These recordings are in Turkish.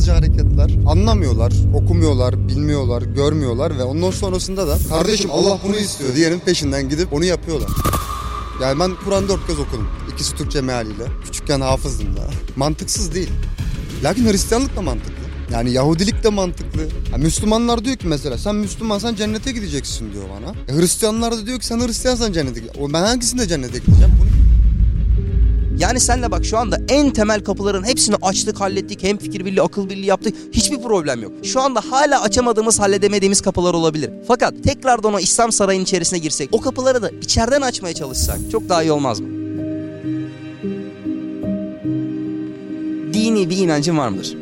bağnazca hareketler. Anlamıyorlar, okumuyorlar, bilmiyorlar, görmüyorlar ve ondan sonrasında da kardeşim Allah bunu istiyor diyenin peşinden gidip onu yapıyorlar. Yani ben Kur'an dört kez okudum. İkisi Türkçe mealiyle. Küçükken hafızdım da. Mantıksız değil. Lakin Hristiyanlık da mantıklı. Yani Yahudilik de mantıklı. Ya Müslümanlar diyor ki mesela sen Müslümansan cennete gideceksin diyor bana. E Hristiyanlar da diyor ki sen Hristiyansan cennete gideceksin. Ben hangisinde cennete gideceğim? Bunu Yani senle bak şu anda en temel kapıların hepsini açtık, hallettik. Hem fikir birliği, akıl birliği yaptık. Hiçbir problem yok. Şu anda hala açamadığımız, halledemediğimiz kapılar olabilir. Fakat tekrardan o İslam sarayının içerisine girsek, o kapıları da içeriden açmaya çalışsak çok daha iyi olmaz mı? Dini bir inancın var mıdır?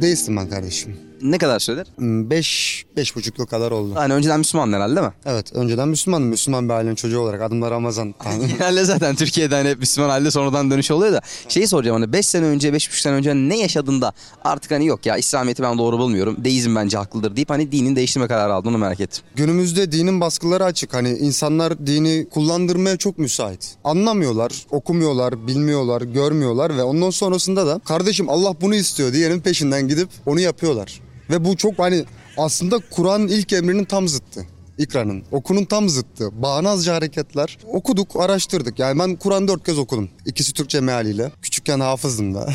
Değilsin ben kardeşim. Ne kadar süredir? Hmm, Beş, beş buçuk yıl kadar oldu. Yani önceden Müslüman herhalde değil mi? Evet önceden Müslümanım. Müslüman bir ailenin çocuğu olarak. Adım da Ramazan. Genelde zaten Türkiye'de hani hep Müslüman halde sonradan dönüş oluyor da. Şeyi soracağım hani 5 sene önce 5,5 sene önce ne yaşadığında artık hani yok ya İslamiyet'i ben doğru bulmuyorum. Deizm bence haklıdır deyip hani dinin değiştirme kararı aldın onu merak ettim. Günümüzde dinin baskıları açık. Hani insanlar dini kullandırmaya çok müsait. Anlamıyorlar, okumuyorlar, bilmiyorlar, görmüyorlar ve ondan sonrasında da kardeşim Allah bunu istiyor diyenin peşinden gidip onu yapıyorlar. Ve bu çok hani aslında Kur'an'ın ilk emrinin tam zıttı. İkranın. Okunun tam zıttı. Bağnazca hareketler. Okuduk, araştırdık. Yani ben Kur'an dört kez okudum. İkisi Türkçe mealiyle. Küçükken hafızdım da.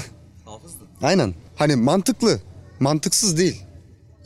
Hafızdın. Aynen. Hani mantıklı. Mantıksız değil.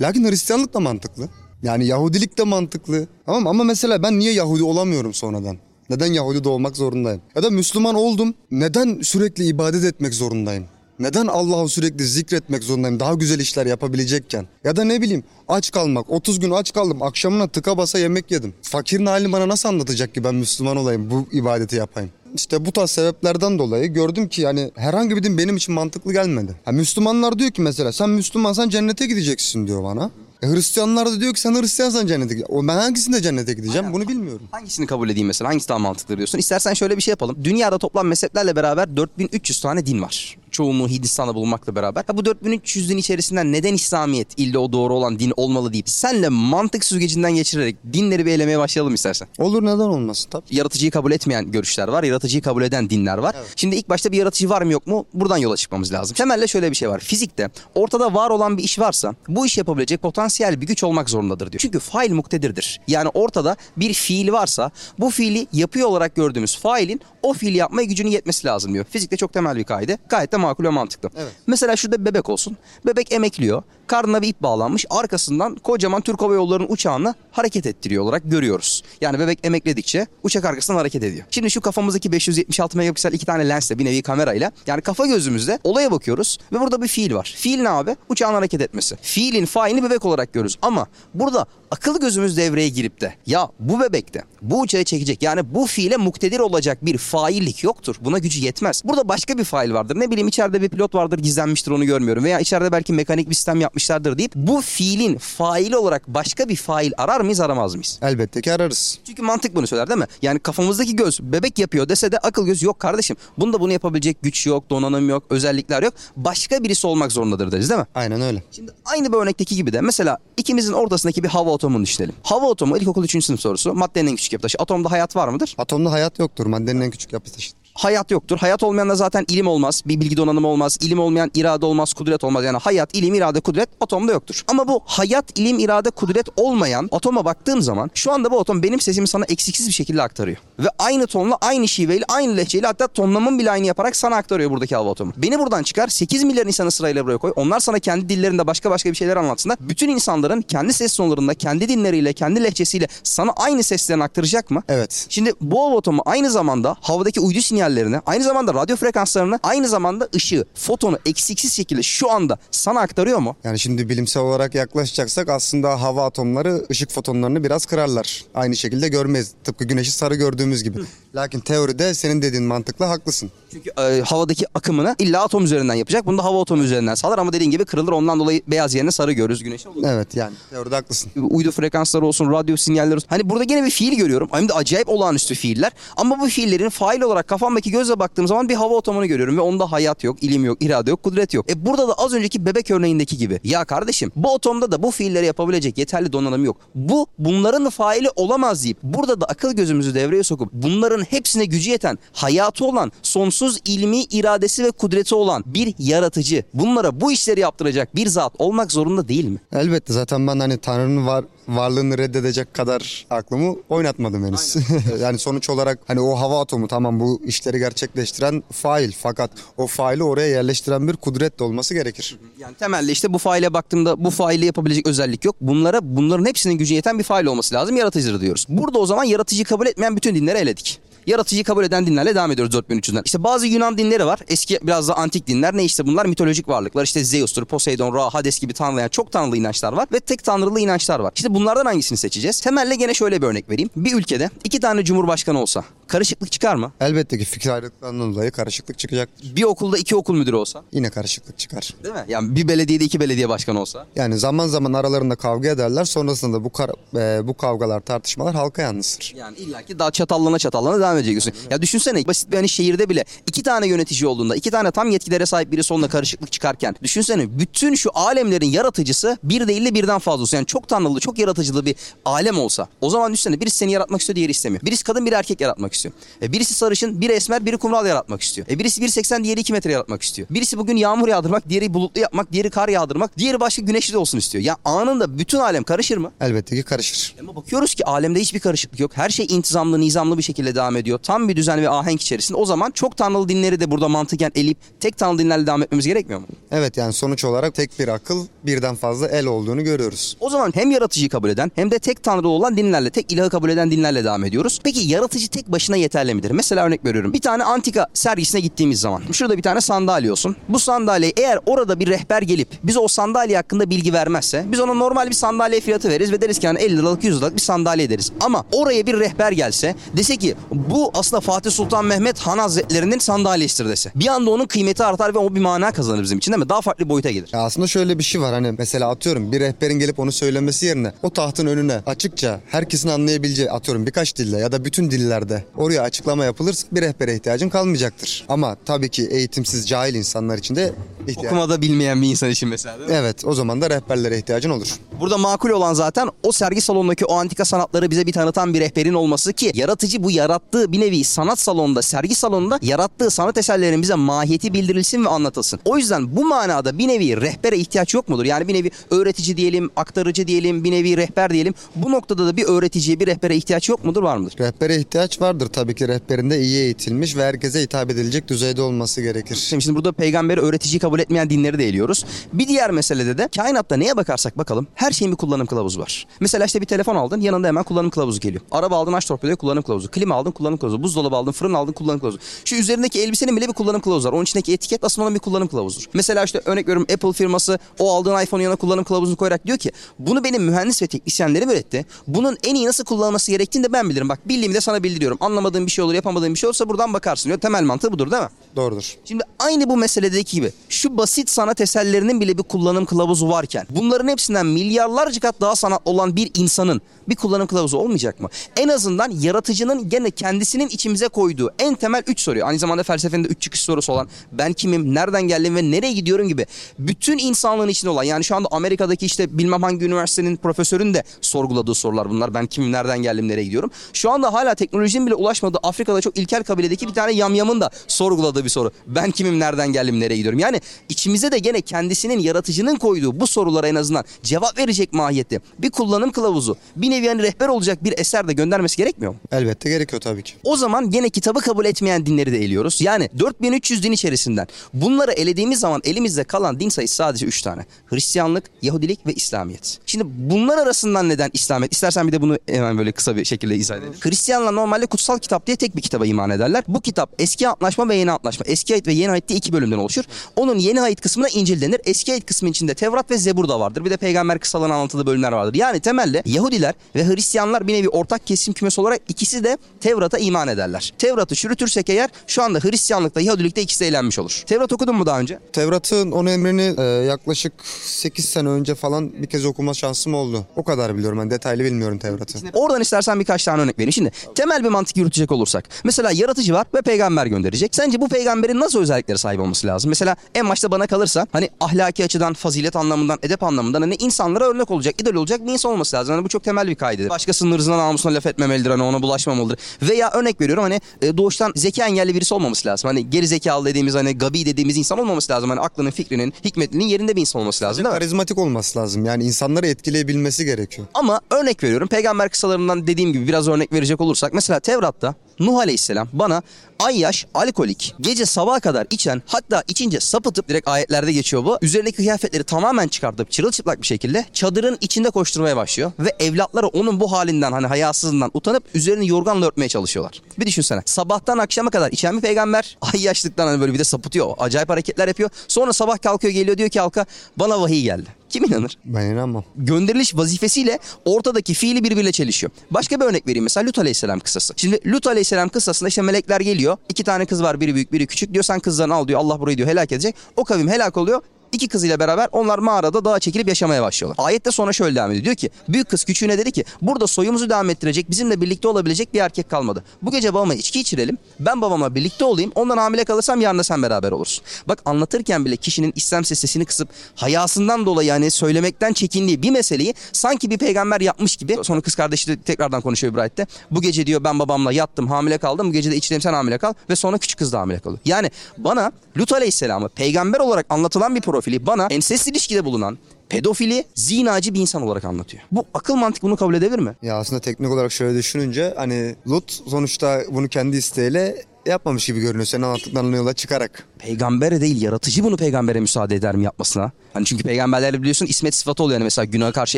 Lakin Hristiyanlık da mantıklı. Yani Yahudilik de mantıklı. Tamam ama mesela ben niye Yahudi olamıyorum sonradan? Neden Yahudi de olmak zorundayım? Ya da Müslüman oldum. Neden sürekli ibadet etmek zorundayım? Neden Allah'ı sürekli zikretmek zorundayım daha güzel işler yapabilecekken? Ya da ne bileyim aç kalmak. 30 gün aç kaldım. Akşamına tıka basa yemek yedim. Fakirin halini bana nasıl anlatacak ki ben Müslüman olayım bu ibadeti yapayım? İşte bu tarz sebeplerden dolayı gördüm ki yani herhangi bir din benim için mantıklı gelmedi. Ha, Müslümanlar diyor ki mesela sen Müslümansan cennete gideceksin diyor bana. E, Hristiyanlar da diyor ki sen Hristiyansan cennete gideceksin. O Ben hangisinde cennete gideceğim bunu bilmiyorum. Hangisini kabul edeyim mesela? Hangisi daha mantıklı diyorsun? İstersen şöyle bir şey yapalım. Dünyada toplam mezheplerle beraber 4300 tane din var. Çoğunluğu Hindistan'da bulunmakla beraber. Ha, bu 4300 din içerisinden neden İslamiyet ille o doğru olan din olmalı deyip senle mantık süzgecinden geçirerek dinleri bir elemeye başlayalım istersen. Olur neden olmasın tabii. Yaratıcıyı kabul etmeyen görüşler var. Yaratıcıyı kabul eden dinler var. Şimdi ilk başta bir yaratıcı var mı yok mu? Buradan yola çıkmamız lazım. Temelde şöyle bir şey var. Fizikte ortada var olan bir iş varsa bu iş yapabilecek potansiyel bir güç olmak zorundadır diyor. Çünkü fail muktedirdir. Yani ortada bir fiil varsa bu fiili yapıyor olarak gördüğümüz failin o fiili yapmaya gücünün yetmesi lazım diyor. Fizikte çok temel bir kaide. Gayet de makul ve mantıklı. Evet. Mesela şurada bebek olsun. Bebek emekliyor. Karnına bir ip bağlanmış. Arkasından kocaman Türk Hava Yolları'nın uçağını hareket ettiriyor olarak görüyoruz. Yani bebek emekledikçe uçak arkasından hareket ediyor. Şimdi şu kafamızdaki 576 megapiksel iki tane lensle bir nevi kamerayla yani kafa gözümüzde olaya bakıyoruz ve burada bir fiil var. Fiil ne abi? Uçağın hareket etmesi. Fiilin failini bebek olarak görürüz ama burada akıllı gözümüz devreye girip de ya bu bebekte bu uçağı çekecek yani bu fiile muktedir olacak bir faillik yoktur. Buna gücü yetmez. Burada başka bir fail vardır. Ne bileyim içeride bir pilot vardır gizlenmiştir onu görmüyorum. Veya içeride belki mekanik bir sistem yapmışlardır deyip bu fiilin faili olarak başka bir fail arar mıyız aramaz mıyız? Elbette ki ararız. Çünkü mantık bunu söyler değil mi? Yani kafamızdaki göz bebek yapıyor dese de akıl göz yok kardeşim. Bunda bunu yapabilecek güç yok, donanım yok, özellikler yok. Başka birisi olmak zorundadır deriz değil mi? Aynen öyle. Şimdi aynı bu örnekteki gibi de mesela ikimizin ortasındaki bir hava atomunu düşünelim. Hava atomu ilkokul 3. sınıf sorusu. Maddenin en küçük yapı taşı. Atomda hayat var mıdır? Atomda hayat yoktur. Maddenin en küçük yapı taşıdır. Hayat yoktur. Hayat olmayan da zaten ilim olmaz. Bir bilgi donanımı olmaz. İlim olmayan irade olmaz, kudret olmaz. Yani hayat, ilim, irade, kudret atomda yoktur. Ama bu hayat, ilim, irade, kudret olmayan atoma baktığım zaman şu anda bu atom benim sesimi sana eksiksiz bir şekilde aktarıyor. Ve aynı tonla, aynı şiveyle, aynı lehçeyle hatta tonlamın bile aynı yaparak sana aktarıyor buradaki hava atomu. Beni buradan çıkar 8 milyar insanı sırayla buraya koy. Onlar sana kendi dillerinde başka başka bir şeyler anlatsınlar. Bütün insanların kendi ses tonlarında, kendi dinleriyle, kendi lehçesiyle sana aynı seslerini aktaracak mı? Evet. Şimdi bu hava atomu aynı zamanda havadaki uydu sinyallerini, aynı zamanda radyo frekanslarını, aynı zamanda ışığı, fotonu eksiksiz şekilde şu anda sana aktarıyor mu? Yani şimdi bilimsel olarak yaklaşacaksak aslında hava atomları ışık fotonlarını biraz kırarlar. Aynı şekilde görmeyiz. Tıpkı güneşi sarı gördüğümüz gibi. Lakin teoride senin dediğin mantıkla haklısın. Çünkü e, havadaki akımını illa atom üzerinden yapacak. Bunu da hava atomu üzerinden sağlar ama dediğin gibi kırılır. Ondan dolayı beyaz yerine sarı görürüz güneşi. olur. Evet yani teoride haklısın. uydu frekansları olsun, radyo sinyalleri olsun. Hani burada gene bir fiil görüyorum. Hem de acayip olağanüstü fiiller. Ama bu fiillerin fail olarak kafamdaki gözle baktığım zaman bir hava atomunu görüyorum ve onda hayat yok, ilim yok, irade yok, kudret yok. E burada da az önceki bebek örneğindeki gibi. Ya kardeşim bu atomda da bu fiilleri yapabilecek yeterli donanım yok. Bu bunların faili olamaz deyip burada da akıl gözümüzü devreye sokup bunların hepsine gücü yeten, hayatı olan, sonsuz sonsuz ilmi iradesi ve kudreti olan bir yaratıcı bunlara bu işleri yaptıracak bir zat olmak zorunda değil mi? Elbette zaten ben hani Tanrı'nın var, varlığını reddedecek kadar aklımı oynatmadım henüz. yani sonuç olarak hani o hava atomu tamam bu işleri gerçekleştiren fail fakat o faili oraya yerleştiren bir kudret de olması gerekir. Yani temelde işte bu faile baktığımda bu faili yapabilecek özellik yok. Bunlara bunların hepsinin gücü yeten bir fail olması lazım. Yaratıcıdır diyoruz. Burada o zaman yaratıcıyı kabul etmeyen bütün dinleri eledik. Yaratıcıyı kabul eden dinlerle devam ediyoruz 4300'den. İşte bazı Yunan dinleri var. Eski biraz da antik dinler. Ne işte bunlar? Mitolojik varlıklar. İşte Zeus'tur, Poseidon, Ra, Hades gibi tanrılayan çok tanrılı inançlar var. Ve tek tanrılı inançlar var. İşte bunlardan hangisini seçeceğiz? Temelde gene şöyle bir örnek vereyim. Bir ülkede iki tane cumhurbaşkanı olsa karışıklık çıkar mı? Elbette ki fikir ayrılıklarından dolayı karışıklık çıkacaktır. Bir okulda iki okul müdürü olsa. Yine karışıklık çıkar. Değil mi? Yani bir belediyede iki belediye başkanı olsa. Yani zaman zaman aralarında kavga ederler. Sonrasında bu kar- e, bu kavgalar, tartışmalar halka yansır. Yani illaki daha çatallana çatallana devam edecek diyorsun. Ya düşünsene basit bir hani şehirde bile iki tane yönetici olduğunda iki tane tam yetkilere sahip birisi onunla karışıklık çıkarken düşünsene bütün şu alemlerin yaratıcısı bir değil de birden fazla olsa yani çok tanrılı çok yaratıcılı bir alem olsa o zaman düşünsene birisi seni yaratmak istiyor diğeri istemiyor. Birisi kadın biri erkek yaratmak istiyor. E, birisi sarışın biri esmer biri kumral yaratmak istiyor. E, birisi 1.80 diğeri 2 metre yaratmak istiyor. Birisi bugün yağmur yağdırmak diğeri bulutlu yapmak diğeri kar yağdırmak diğeri başka güneşli olsun istiyor. Ya anında bütün alem karışır mı? Elbette ki karışır. Ama bakıyoruz ki alemde hiçbir karışıklık yok. Her şey intizamlı, nizamlı bir şekilde devam ediyor. Tam bir düzen ve ahenk içerisinde. O zaman çok tanrılı dinleri de burada mantıken eleyip tek tanrılı dinlerle devam etmemiz gerekmiyor mu? Evet yani sonuç olarak tek bir akıl birden fazla el olduğunu görüyoruz. O zaman hem yaratıcıyı kabul eden hem de tek tanrılı olan dinlerle, tek ilahı kabul eden dinlerle devam ediyoruz. Peki yaratıcı tek başına yeterli midir? Mesela örnek veriyorum. Bir tane antika sergisine gittiğimiz zaman şurada bir tane sandalye olsun. Bu sandalye eğer orada bir rehber gelip bize o sandalye hakkında bilgi vermezse biz ona normal bir sandalye fiyatı veririz ve deriz ki yani 50 liralık 100 liralık bir sandalye deriz. Ama oraya bir rehber gelse dese ki bu aslında Fatih Sultan Mehmet Han Hazretleri'nin sandalyesidir dese. Bir anda onun kıymeti artar ve o bir mana kazanır bizim için değil mi? Daha farklı boyuta gelir. Ya aslında şöyle bir şey var hani mesela atıyorum bir rehberin gelip onu söylemesi yerine o tahtın önüne açıkça herkesin anlayabileceği atıyorum birkaç dilde ya da bütün dillerde oraya açıklama yapılırsa bir rehbere ihtiyacın kalmayacaktır. Ama tabii ki eğitimsiz cahil insanlar için de ihtiyaç. Okumada bilmeyen bir insan için mesela değil mi? Evet o zaman da rehberlere ihtiyacın olur. Burada makul olan zaten o sergi salonundaki o antika sanatları bize bir tanıtan bir rehberin olması ki yaratıcı bu yarattığı bir nevi sanat salonunda, sergi salonunda yarattığı sanat eserlerinin bize mahiyeti bildirilsin ve anlatılsın. O yüzden bu manada bir nevi rehbere ihtiyaç yok mudur? Yani bir nevi öğretici diyelim, aktarıcı diyelim, bir nevi rehber diyelim. Bu noktada da bir öğreticiye, bir rehbere ihtiyaç yok mudur, var mıdır? Rehbere ihtiyaç vardır tabii ki rehberinde iyi eğitilmiş ve herkese hitap edilecek düzeyde olması gerekir. Şimdi, şimdi burada peygamberi öğreticiyi kabul etmeyen dinleri de eliyoruz. Bir diğer meselede de kainatta neye bakarsak bakalım her şeyin bir kullanım kılavuzu var. Mesela işte bir telefon aldın yanında hemen kullanım kılavuzu geliyor. Araba aldın aç torpidoya kullanım kılavuzu. Klima aldın kullanım kılavuzu. Buzdolabı aldın fırın aldın kullanım kılavuzu. Şu üzerindeki elbisenin bile bir kullanım kılavuzu var. Onun içindeki etiket aslında bir kullanım kılavuzudur. Mesela işte örnek veriyorum Apple firması o aldığın iPhone'un yanına kullanım kılavuzunu koyarak diyor ki bunu benim mühendis ve teknisyenlerim üretti. Bunun en iyi nasıl kullanılması gerektiğini de ben bilirim. Bak bildiğimi de sana bildiriyorum. Anlamadığın bir şey olur yapamadığın bir şey olursa buradan bakarsın diyor. Temel mantığı budur değil mi? Doğrudur. Şimdi aynı bu meseledeki gibi şu basit sanat eserlerinin bile bir kullanım kılavuzu varken bunların hepsinden milyarlarca kat daha sanat olan bir insanın bir kullanım kılavuzu olmayacak mı? En azından yaratıcının gene kendisinin içimize koyduğu en temel üç soruyu aynı zamanda felsefenin de üç çıkış sorusu olan ben kimim, nereden geldim ve nereye gidiyorum gibi bütün insanlığın içinde olan yani şu anda Amerika'daki işte bilmem hangi üniversitenin profesörün de sorguladığı sorular bunlar. Ben kimim, nereden geldim, nereye gidiyorum? Şu anda hala teknolojinin bile ulaşmadığı Afrika'da çok ilkel kabiledeki bir tane yamyamın da sorguladığı bir soru. Ben kimim, nereden geldim, nereye gidiyorum? Yani içimize de gene kendisinin yaratıcının koyduğu bu sorulara en azından cevap verecek mahiyette bir kullanım kılavuzu, bir nevi hani rehber olacak bir eser de göndermesi gerekmiyor mu? Elbette gerekiyor tabii ki. O zaman gene kitabı kabul etmeyen dinleri de eliyoruz. Yani 4300 din içerisinden bunları elediğimiz zaman elimizde kalan din sayısı sadece 3 tane. Hristiyanlık, Yahudilik ve İslamiyet. Şimdi bunlar arasından neden İslamiyet? İstersen bir de bunu hemen böyle kısa bir şekilde izah edelim. Hristiyanlar normalde kutsal kitap diye tek bir kitaba iman ederler. Bu kitap eski antlaşma ve yeni antlaşma. Eski ayet ve yeni ayet diye iki bölümden oluşur. Onun yeni ayet kısmına İncil denir. Eski ayet kısmı içinde Tevrat ve Zebur da vardır. Bir de peygamber kıssalarının anlatıldığı bölümler vardır. Yani temelde Yahudiler ve Hristiyanlar bir nevi ortak kesim kümesi olarak ikisi de Tevrat'a iman ederler. Tevrat'ı çürütürsek eğer şu anda Hristiyanlıkta Yahudilikte ikisi de eğlenmiş olur. Tevrat okudun mu daha önce? Tevrat'ın on emrini e, yaklaşık 8 sene önce falan bir kez okuma şansım oldu. O kadar biliyorum ben detaylı bilmiyorum Tevrat'ı. Oradan istersen birkaç tane örnek vereyim. Şimdi temel bir mantık yürütecek olursak. Mesela yaratıcı var ve peygamber gönderecek. Sence bu peygamberin nasıl özelliklere sahip olması lazım? Mesela en başta bana kalırsa hani ahlaki açıdan, fazilet anlamından, edep anlamından hani insanlara örnek olacak, idol olacak bir insan olması lazım. Hani bu çok temel bir kaydı. Başkasının ırzına namusuna laf etmemelidir, hani ona bulaşmamalıdır. Veya örnek veriyorum hani e, doğuştan zeka engelli birisi olmaması lazım. Hani geri zekalı dediğimiz hani gabi dediğimiz insan olmaması lazım. Hani aklının, fikrinin, hikmetinin yerinde bir insan olması lazım değil mi? Karizmatik olması lazım. Yani insanları etkileyebilmesi gerekiyor. Ama örnek veriyorum peygamber kısalarından dediğim gibi biraz örnek verecek olursak mesela Tevrat'ta Nuh Aleyhisselam bana ayyaş, alkolik, gece sabaha kadar içen hatta içince sapıtıp direkt ayetlerde geçiyor bu. Üzerindeki kıyafetleri tamamen çıkartıp çırılçıplak bir şekilde çadırın içinde koşturmaya başlıyor. Ve evlatları onun bu halinden hani hayasızlığından utanıp üzerini yorganla örtmeye çalışıyorlar. Bir düşünsene sabahtan akşama kadar içen bir peygamber ayyaşlıktan hani böyle bir de sapıtıyor. Acayip hareketler yapıyor. Sonra sabah kalkıyor geliyor diyor ki halka bana vahiy geldi. Kim inanır? Ben inanmam. gönderiliş vazifesiyle ortadaki fiili birbiriyle çelişiyor. Başka bir örnek vereyim mesela Lut Aleyhisselam kıssası. Şimdi Lut Aleyhisselam kıssasında işte melekler geliyor. İki tane kız var biri büyük biri küçük diyor sen kızlarını al diyor Allah burayı diyor helak edecek. O kavim helak oluyor. İki kızıyla beraber onlar mağarada dağa çekilip yaşamaya başlıyorlar. Ayette sonra şöyle devam ediyor. Diyor ki büyük kız küçüğüne dedi ki burada soyumuzu devam ettirecek bizimle birlikte olabilecek bir erkek kalmadı. Bu gece babama içki içirelim. Ben babama birlikte olayım. Ondan hamile kalırsam yarın da sen beraber olursun. Bak anlatırken bile kişinin İslam sesini kısıp hayasından dolayı yani söylemekten çekindiği bir meseleyi sanki bir peygamber yapmış gibi. Sonra kız kardeşi de tekrardan konuşuyor ayette. Bu gece diyor ben babamla yattım hamile kaldım. Bu gece de içireyim sen hamile kal. Ve sonra küçük kız da hamile kalıyor. Yani bana Lut Aleyhisselam'ı peygamber olarak anlatılan bir profili bana ensest ilişkide bulunan pedofili, zinacı bir insan olarak anlatıyor. Bu akıl mantık bunu kabul edebilir mi? Ya aslında teknik olarak şöyle düşününce hani Lut sonuçta bunu kendi isteğiyle yapmamış gibi görünüyor. Senin anlattıklarından yola çıkarak. Peygambere değil yaratıcı bunu peygambere müsaade eder mi yapmasına? Hani çünkü peygamberlerle biliyorsun ismet sıfatı oluyor yani mesela günaha karşı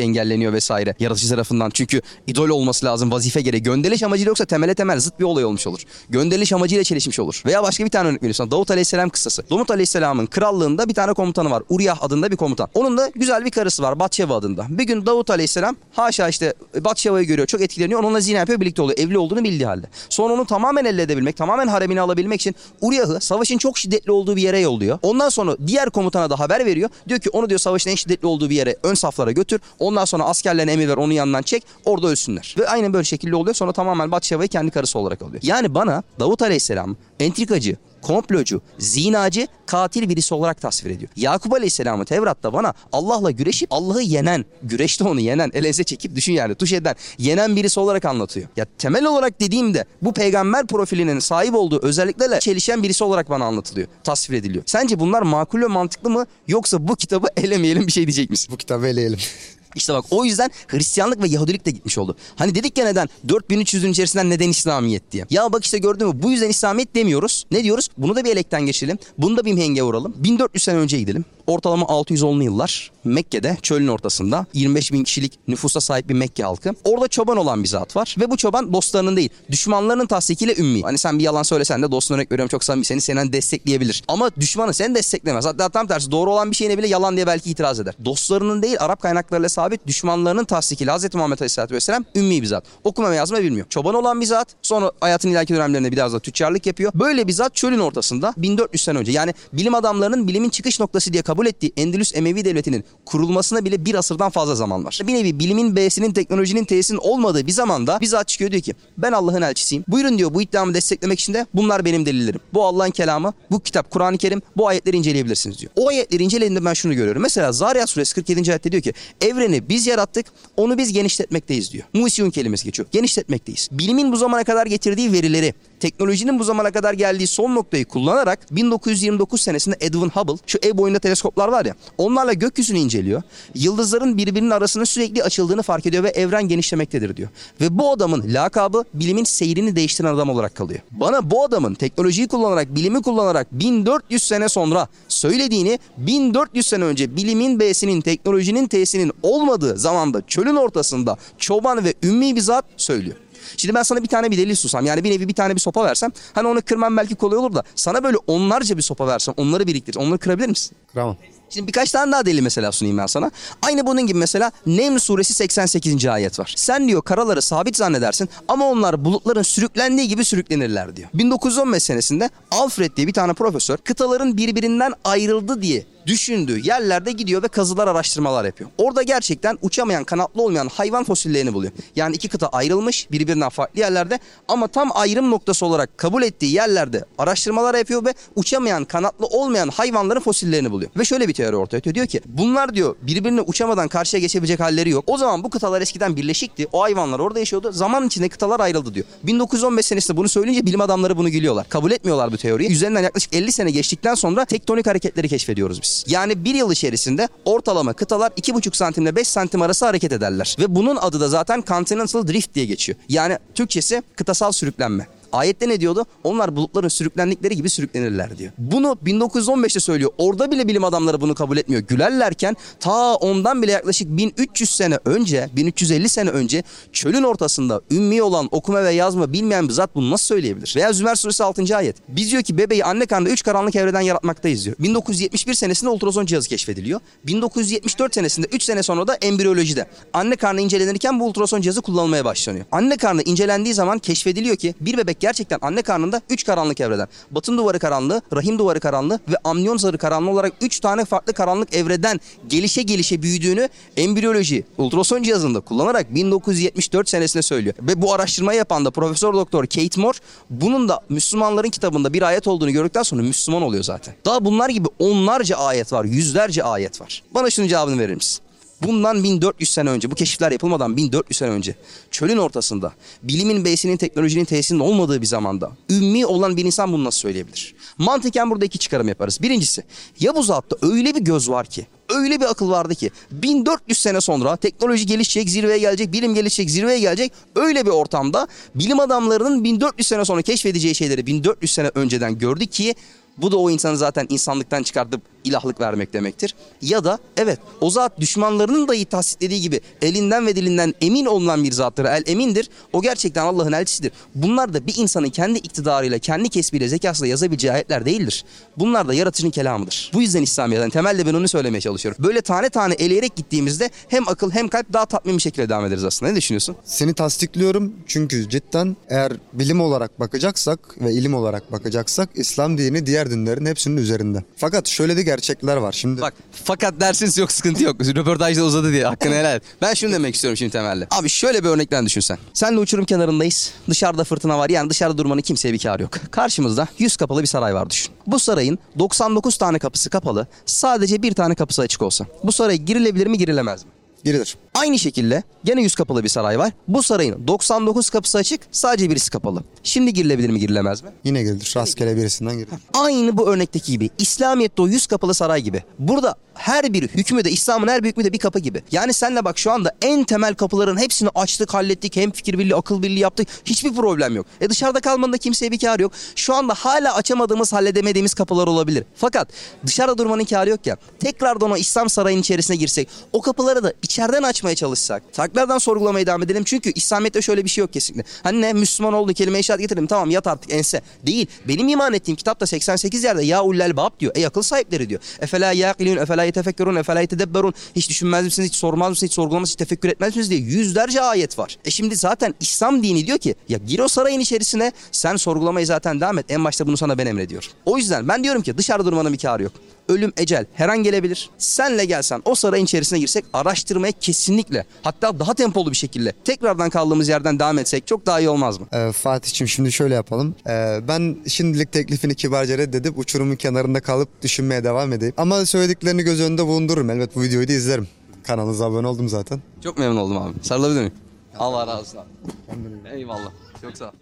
engelleniyor vesaire yaratıcı tarafından. Çünkü idol olması lazım vazife gereği. Gönderiliş amacıyla yoksa temele temel zıt bir olay olmuş olur. Gönderiliş amacıyla çelişmiş olur. Veya başka bir tane örnek veriyorsun. Davut Aleyhisselam kıssası. Davut Aleyhisselam'ın krallığında bir tane komutanı var. Uriyah adında bir komutan. Onun da güzel bir karısı var Batşeva adında. Bir gün Davut Aleyhisselam haşa işte Batşeva'yı görüyor çok etkileniyor. Onunla zina yapıyor birlikte oluyor. Evli olduğunu bildiği halde. Sonra onu tamamen elde edebilmek, tamamen haremini alabilmek için Uriyah'ı savaşın çok şiddetli olduğu bir yere yolluyor. Ondan sonra diğer komutana da haber veriyor. Diyor ki onu diyor savaşın en şiddetli olduğu bir yere ön saflara götür. Ondan sonra askerlerine emir ver onun yanından çek. Orada ölsünler. Ve aynen böyle şekilde oluyor. Sonra tamamen Batşeva'yı kendi karısı olarak alıyor. Yani bana Davut Aleyhisselam entrikacı, komplocu, zinacı, katil birisi olarak tasvir ediyor. Yakup Aleyhisselam'ı Tevrat'ta bana Allah'la güreşip Allah'ı yenen, güreşte onu yenen, eleze çekip düşün yani tuş eden, yenen birisi olarak anlatıyor. Ya temel olarak dediğimde bu peygamber profilinin sahip olduğu özelliklerle çelişen birisi olarak bana anlatılıyor, tasvir ediliyor. Sence bunlar makul ve mantıklı mı yoksa bu kitabı elemeyelim bir şey diyecek misin? Bu kitabı eleyelim. İşte bak o yüzden Hristiyanlık ve Yahudilik de gitmiş oldu. Hani dedik ya neden 4300'ün içerisinden neden İslamiyet diye. Ya bak işte gördün mü bu yüzden İslamiyet demiyoruz. Ne diyoruz? Bunu da bir elekten geçirelim. Bunu da bir mihenge vuralım. 1400 sene önce gidelim. Ortalama 610'lu yıllar Mekke'de çölün ortasında 25 bin kişilik nüfusa sahip bir Mekke halkı. Orada çoban olan bir zat var ve bu çoban dostlarının değil düşmanlarının tasdikiyle ümmi. Hani sen bir yalan söylesen de dostuna örnek veriyorum çok samimi seni seni destekleyebilir. Ama düşmanı seni desteklemez. Hatta tam tersi doğru olan bir şeyine bile yalan diye belki itiraz eder. Dostlarının değil Arap kaynaklarıyla sabit düşmanlarının tasdikiyle Hz. Muhammed Aleyhisselatü Vesselam ümmi bir zat. Okuma ve yazma bilmiyor. Çoban olan bir zat sonra hayatın ileriki dönemlerinde biraz da tüccarlık yapıyor. Böyle bir zat çölün ortasında 1400 sene önce yani bilim adamlarının bilimin çıkış noktası diye kabul ettiği Endülüs Emevi Devleti'nin kurulmasına bile bir asırdan fazla zaman var. Bir nevi bilimin B'sinin teknolojinin T'sinin olmadığı bir zamanda bir zat çıkıyor diyor ki ben Allah'ın elçisiyim. Buyurun diyor bu iddiamı desteklemek için de bunlar benim delillerim. Bu Allah'ın kelamı, bu kitap Kur'an-ı Kerim, bu ayetleri inceleyebilirsiniz diyor. O ayetleri incelediğinde ben şunu görüyorum. Mesela Zariyat suresi 47. ayette diyor ki evreni biz yarattık, onu biz genişletmekteyiz diyor. Muisiyun kelimesi geçiyor. Genişletmekteyiz. Bilimin bu zamana kadar getirdiği verileri, teknolojinin bu zamana kadar geldiği son noktayı kullanarak 1929 senesinde Edwin Hubble şu ev boyunda teleskoplar var ya onlarla gökyüzünü inceliyor. Yıldızların birbirinin arasında sürekli açıldığını fark ediyor ve evren genişlemektedir diyor. Ve bu adamın lakabı bilimin seyrini değiştiren adam olarak kalıyor. Bana bu adamın teknolojiyi kullanarak, bilimi kullanarak 1400 sene sonra söylediğini 1400 sene önce bilimin B'sinin, teknolojinin T'sinin olmadığı zamanda çölün ortasında çoban ve ümmi bir zat söylüyor. Şimdi ben sana bir tane bir delil susam yani bir nevi bir tane bir sopa versem hani onu kırmam belki kolay olur da sana böyle onlarca bir sopa versem onları biriktir onları kırabilir misin? Kıramam. Şimdi birkaç tane daha delil mesela sunayım ben sana. Aynı bunun gibi mesela Neml suresi 88. ayet var. Sen diyor karaları sabit zannedersin ama onlar bulutların sürüklendiği gibi sürüklenirler diyor. 1915 senesinde Alfred diye bir tane profesör kıtaların birbirinden ayrıldı diye düşündüğü yerlerde gidiyor ve kazılar araştırmalar yapıyor. Orada gerçekten uçamayan kanatlı olmayan hayvan fosillerini buluyor. Yani iki kıta ayrılmış birbirinden farklı yerlerde ama tam ayrım noktası olarak kabul ettiği yerlerde araştırmalar yapıyor ve uçamayan kanatlı olmayan hayvanların fosillerini buluyor. Ve şöyle bitiyor. Teori ortaya atıyor. Diyor ki bunlar diyor birbirine uçamadan karşıya geçebilecek halleri yok. O zaman bu kıtalar eskiden birleşikti. O hayvanlar orada yaşıyordu. Zaman içinde kıtalar ayrıldı diyor. 1915 senesinde bunu söyleyince bilim adamları bunu gülüyorlar. Kabul etmiyorlar bu teoriyi. Üzerinden yaklaşık 50 sene geçtikten sonra tektonik hareketleri keşfediyoruz biz. Yani bir yıl içerisinde ortalama kıtalar 2,5 santimle 5 santim arası hareket ederler. Ve bunun adı da zaten continental drift diye geçiyor. Yani Türkçesi kıtasal sürüklenme. Ayette ne diyordu? Onlar bulutların sürüklendikleri gibi sürüklenirler diyor. Bunu 1915'te söylüyor. Orada bile bilim adamları bunu kabul etmiyor. Gülerlerken ta ondan bile yaklaşık 1300 sene önce, 1350 sene önce çölün ortasında ümmi olan okuma ve yazma bilmeyen bir zat bunu nasıl söyleyebilir? Veya Zümer suresi 6. ayet. Biz diyor ki bebeği anne karnında 3 karanlık evreden yaratmaktayız diyor. 1971 senesinde ultrason cihazı keşfediliyor. 1974 senesinde 3 sene sonra da embriyolojide. Anne karnı incelenirken bu ultrason cihazı kullanılmaya başlanıyor. Anne karnı incelendiği zaman keşfediliyor ki bir bebek gerçekten anne karnında 3 karanlık evreden. Batın duvarı karanlığı, rahim duvarı karanlığı ve amniyon zarı karanlığı olarak 3 tane farklı karanlık evreden gelişe gelişe büyüdüğünü embriyoloji ultrason cihazında kullanarak 1974 senesinde söylüyor. Ve bu araştırmayı yapan da Profesör Doktor Kate Moore bunun da Müslümanların kitabında bir ayet olduğunu gördükten sonra Müslüman oluyor zaten. Daha bunlar gibi onlarca ayet var, yüzlerce ayet var. Bana şunun cevabını verir misin? Bundan 1400 sene önce, bu keşifler yapılmadan 1400 sene önce çölün ortasında, bilimin beysinin, teknolojinin tesisinin olmadığı bir zamanda ümmi olan bir insan bunu nasıl söyleyebilir? Mantıken burada iki çıkarım yaparız. Birincisi, ya bu zatta öyle bir göz var ki, öyle bir akıl vardı ki 1400 sene sonra teknoloji gelişecek, zirveye gelecek, bilim gelişecek, zirveye gelecek. Öyle bir ortamda bilim adamlarının 1400 sene sonra keşfedeceği şeyleri 1400 sene önceden gördü ki bu da o insanı zaten insanlıktan çıkartıp ilahlık vermek demektir. Ya da evet o zat düşmanlarının dahi tasdiklediği gibi elinden ve dilinden emin olunan bir zattır. El emindir. O gerçekten Allah'ın elçisidir. Bunlar da bir insanın kendi iktidarıyla, kendi kesbiyle, zekasıyla yazabileceği ayetler değildir. Bunlar da yaratıcının kelamıdır. Bu yüzden İslamiyet'ten temelde ben onu söylemeye çalışıyorum. Böyle tane tane eleyerek gittiğimizde hem akıl hem kalp daha tatmin bir şekilde devam ederiz aslında. Ne düşünüyorsun? Seni tasdikliyorum çünkü cidden eğer bilim olarak bakacaksak ve ilim olarak bakacaksak İslam dini diğer dinlerin hepsinin üzerinde. Fakat şöyle de gerçekler var. Şimdi Bak fakat dersiniz yok sıkıntı yok. Röportajda uzadı diye hakkını helal et. Ben şunu demek istiyorum şimdi temelde. Abi şöyle bir örnekten düşünsen. Senle uçurum kenarındayız. Dışarıda fırtına var. Yani dışarıda durmanın kimseye bir kârı yok. Karşımızda 100 kapalı bir saray var düşün. Bu sarayın 99 tane kapısı kapalı. Sadece bir tane kapısı açık olsa. Bu saraya girilebilir mi girilemez mi? girilir. Aynı şekilde gene 100 kapalı bir saray var. Bu sarayın 99 kapısı açık, sadece birisi kapalı. Şimdi girilebilir mi, girilemez mi? Yine girilir. Rastgele birisinden girilir. Aynı bu örnekteki gibi. İslamiyet'te o 100 kapalı saray gibi. Burada her bir hükmü de İslam'ın her bir hükmü de bir kapı gibi. Yani senle bak şu anda en temel kapıların hepsini açtık, hallettik. Hem fikir birliği, akıl birliği yaptık. Hiçbir problem yok. E dışarıda kalmanın da kimseye bir kârı yok. Şu anda hala açamadığımız, halledemediğimiz kapılar olabilir. Fakat dışarıda durmanın kârı yok ya. Tekrardan o İslam sarayının içerisine girsek, o kapıları da içeriden açmaya çalışsak, tekrardan sorgulamaya devam edelim. Çünkü İslamiyet'te şöyle bir şey yok kesinlikle. Hani ne Müslüman oldu, kelime-i şehadet getirdim. Tamam yat artık ense. Değil. Benim iman ettiğim kitapta 88 yerde ya ullel bab diyor. Ey akıl sahipleri diyor. Efela yaqilun, efela yetefekkerun, efela yetedebberun. Hiç düşünmez misiniz, hiç sormaz mısınız, hiç sorgulamaz, hiç tefekkür etmez misiniz diye yüzlerce ayet var. E şimdi zaten İslam dini diyor ki ya gir o sarayın içerisine sen sorgulamayı zaten devam et. En başta bunu sana ben emrediyorum. O yüzden ben diyorum ki dışarıda durmanın bir kârı yok. Ölüm, ecel her an gelebilir. Senle gelsen o sarayın içerisine girsek araştırmaya kesinlikle hatta daha tempolu bir şekilde tekrardan kaldığımız yerden devam etsek çok daha iyi olmaz mı? Ee, Fatih'im şimdi şöyle yapalım. Ee, ben şimdilik teklifini kibarca reddedip uçurumun kenarında kalıp düşünmeye devam edeyim. Ama söylediklerini göz önünde bulundururum. Elbet bu videoyu da izlerim. Kanalınıza abone oldum zaten. Çok memnun oldum abi. Sarılabilir miyim? Allah razı olsun abi. Eyvallah. Çok sağ ol.